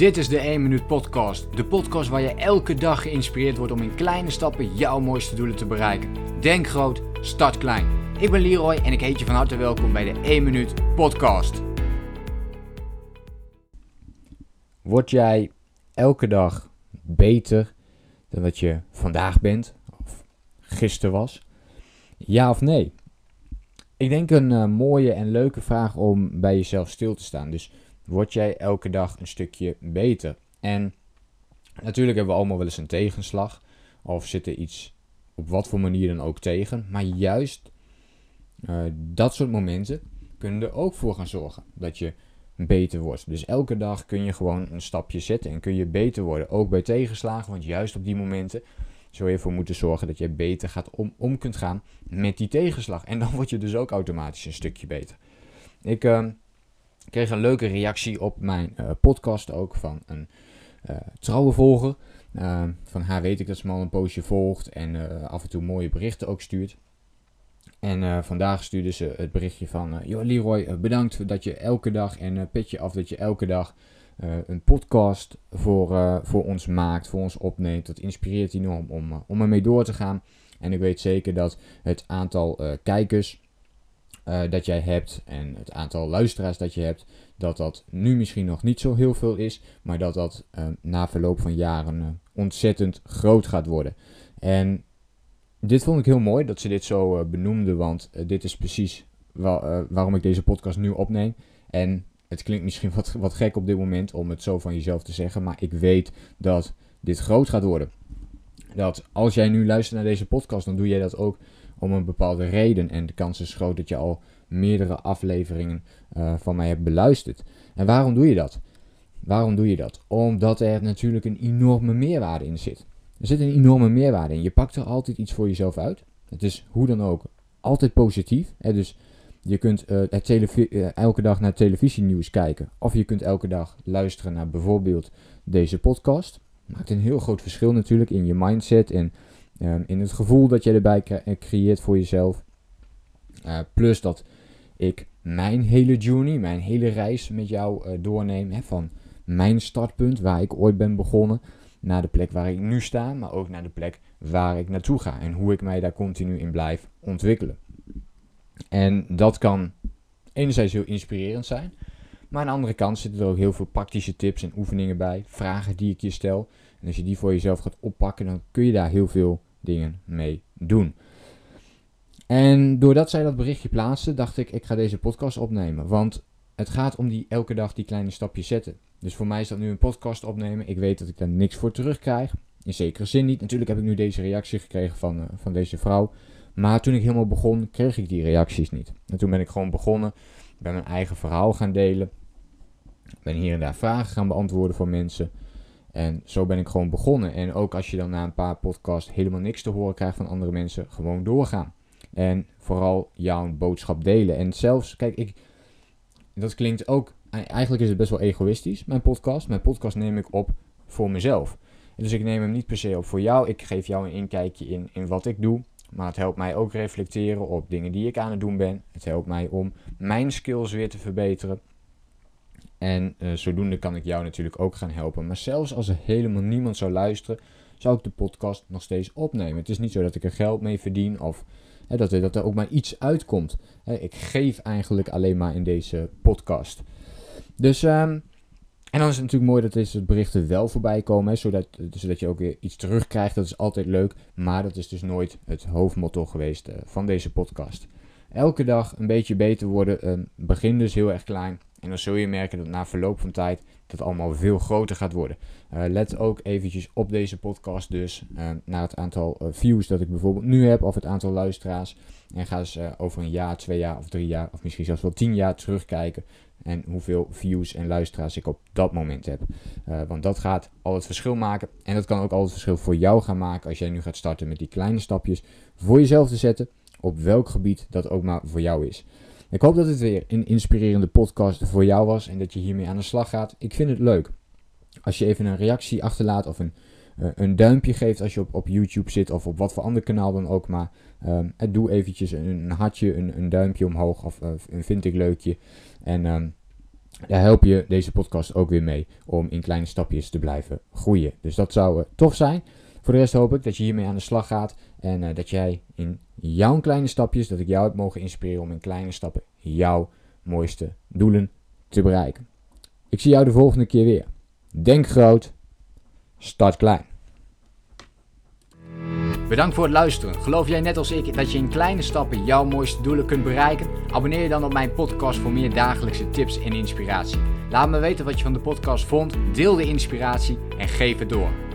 Dit is de 1 Minuut Podcast. De podcast waar je elke dag geïnspireerd wordt om in kleine stappen jouw mooiste doelen te bereiken. Denk groot, start klein. Ik ben Leroy en ik heet je van harte welkom bij de 1 Minuut Podcast. Word jij elke dag beter dan dat je vandaag bent of gisteren was? Ja of nee? Ik denk een uh, mooie en leuke vraag om bij jezelf stil te staan. Dus word jij elke dag een stukje beter? En natuurlijk hebben we allemaal wel eens een tegenslag. Of zit er iets op wat voor manier dan ook tegen. Maar juist uh, dat soort momenten kunnen er ook voor gaan zorgen dat je beter wordt. Dus elke dag kun je gewoon een stapje zetten en kun je beter worden. Ook bij tegenslagen, want juist op die momenten zul je ervoor moeten zorgen dat je beter gaat om, om kunt gaan met die tegenslag. En dan word je dus ook automatisch een stukje beter. Ik uh, kreeg een leuke reactie op mijn uh, podcast ook van een uh, trouwe volger. Ehm, van haar weet ik dat ze me al een poosje volgt en eh, af en toe mooie berichten ook stuurt. En vandaag stuurde ze het berichtje van: Joh, Leroy, bedankt dat je elke dag en petje af dat je elke dag een podcast voor, voor ons maakt, voor ons opneemt. Dat inspireert enorm om, om ermee door te gaan. En ik weet zeker dat het aantal kijkers dat jij hebt en het aantal luisteraars dat je hebt, dat dat nu misschien nog niet zo heel veel is, maar dat dat na verloop van jaren ontzettend groot gaat worden. En dit vond ik heel mooi dat ze dit zo benoemde, want dit is precies wa waarom ik deze podcast nu opneem. En het klinkt misschien wat, wat gek op dit moment om het zo van jezelf te zeggen, maar ik weet dat dit groot gaat worden. Dat als jij nu luistert naar deze podcast, dan doe jij dat ook om een bepaalde reden. En de kans is groot dat je al meerdere afleveringen uh, van mij hebt beluisterd. En waarom doe je dat? Waarom doe je dat? Omdat er natuurlijk een enorme meerwaarde in zit. Er zit een enorme meerwaarde in. Je pakt er altijd iets voor jezelf uit. Het is hoe dan ook altijd positief. Dus je kunt het uh, elke dag naar televisienieuws kijken. Of je kunt elke dag luisteren naar bijvoorbeeld deze podcast. Maakt een heel groot verschil natuurlijk in je mindset en um, in het gevoel dat je erbij cre creëert voor jezelf. Uh, plus dat ik mijn hele journey, mijn hele reis met jou doorneem. Hè, van mijn startpunt, waar ik ooit ben begonnen, naar de plek waar ik nu sta. Maar ook naar de plek waar ik naartoe ga. En hoe ik mij daar continu in blijf ontwikkelen. En dat kan enerzijds heel inspirerend zijn. Maar aan de andere kant zitten er ook heel veel praktische tips en oefeningen bij. Vragen die ik je stel. En als je die voor jezelf gaat oppakken, dan kun je daar heel veel dingen mee doen. En doordat zij dat berichtje plaatste, dacht ik, ik ga deze podcast opnemen. Want het gaat om die elke dag die kleine stapjes zetten. Dus voor mij is dat nu een podcast opnemen. Ik weet dat ik daar niks voor terugkrijg. In zekere zin niet. Natuurlijk heb ik nu deze reactie gekregen van, uh, van deze vrouw. Maar toen ik helemaal begon, kreeg ik die reacties niet. En toen ben ik gewoon begonnen, ben mijn eigen verhaal gaan delen. Ben hier en daar vragen gaan beantwoorden voor mensen. En zo ben ik gewoon begonnen. En ook als je dan na een paar podcasts helemaal niks te horen krijgt van andere mensen, gewoon doorgaan. En vooral jouw boodschap delen. En zelfs, kijk, ik, dat klinkt ook, eigenlijk is het best wel egoïstisch, mijn podcast. Mijn podcast neem ik op voor mezelf. dus ik neem hem niet per se op voor jou. Ik geef jou een inkijkje in, in wat ik doe. Maar het helpt mij ook reflecteren op dingen die ik aan het doen ben. Het helpt mij om mijn skills weer te verbeteren. En uh, zodoende kan ik jou natuurlijk ook gaan helpen. Maar zelfs als er helemaal niemand zou luisteren, zou ik de podcast nog steeds opnemen. Het is niet zo dat ik er geld mee verdien of hè, dat, er, dat er ook maar iets uitkomt. Hè, ik geef eigenlijk alleen maar in deze podcast. Dus um, en dan is het natuurlijk mooi dat deze berichten wel voorbij komen, hè, zodat, zodat je ook weer iets terugkrijgt. Dat is altijd leuk, maar dat is dus nooit het hoofdmotto geweest uh, van deze podcast. Elke dag een beetje beter worden, uh, begin dus heel erg klein. En dan zul je merken dat na verloop van tijd dat allemaal veel groter gaat worden. Uh, let ook eventjes op deze podcast dus naar het aantal views dat ik bijvoorbeeld nu heb of het aantal luisteraars. En ga eens over een jaar, twee jaar of drie jaar of misschien zelfs wel tien jaar terugkijken en hoeveel views en luisteraars ik op dat moment heb. Want dat gaat al het verschil maken. En dat kan ook al het verschil voor jou gaan maken als jij nu gaat starten met die kleine stapjes voor jezelf te zetten. Op welk gebied dat ook maar voor jou is. Ik hoop dat het weer een inspirerende podcast voor jou was en dat je hiermee aan de slag gaat. Ik vind het leuk. Als je even een reactie achterlaat of een, uh, een duimpje geeft als je op, op YouTube zit of op wat voor ander kanaal dan ook maar. Um, doe eventjes een, hartje, een, een duimpje omhoog of uh, een vind ik leukje. En um, daar help je deze podcast ook weer mee om in kleine stapjes te blijven groeien. Dus dat zou uh, tof zijn. Voor de rest hoop ik dat je hiermee aan de slag gaat en uh, dat jij in jouw kleine stapjes, dat ik jou heb mogen inspireren om in kleine stappen jouw mooiste doelen te bereiken. Ik zie jou de volgende keer weer. Denk groot, start klein. Bedankt voor het luisteren. Geloof jij net als ik dat je in kleine stappen jouw mooiste doelen kunt bereiken? Abonneer je dan op mijn podcast voor meer dagelijkse tips en inspiratie. Laat me weten wat je van de podcast vond, deel de inspiratie en geef het door.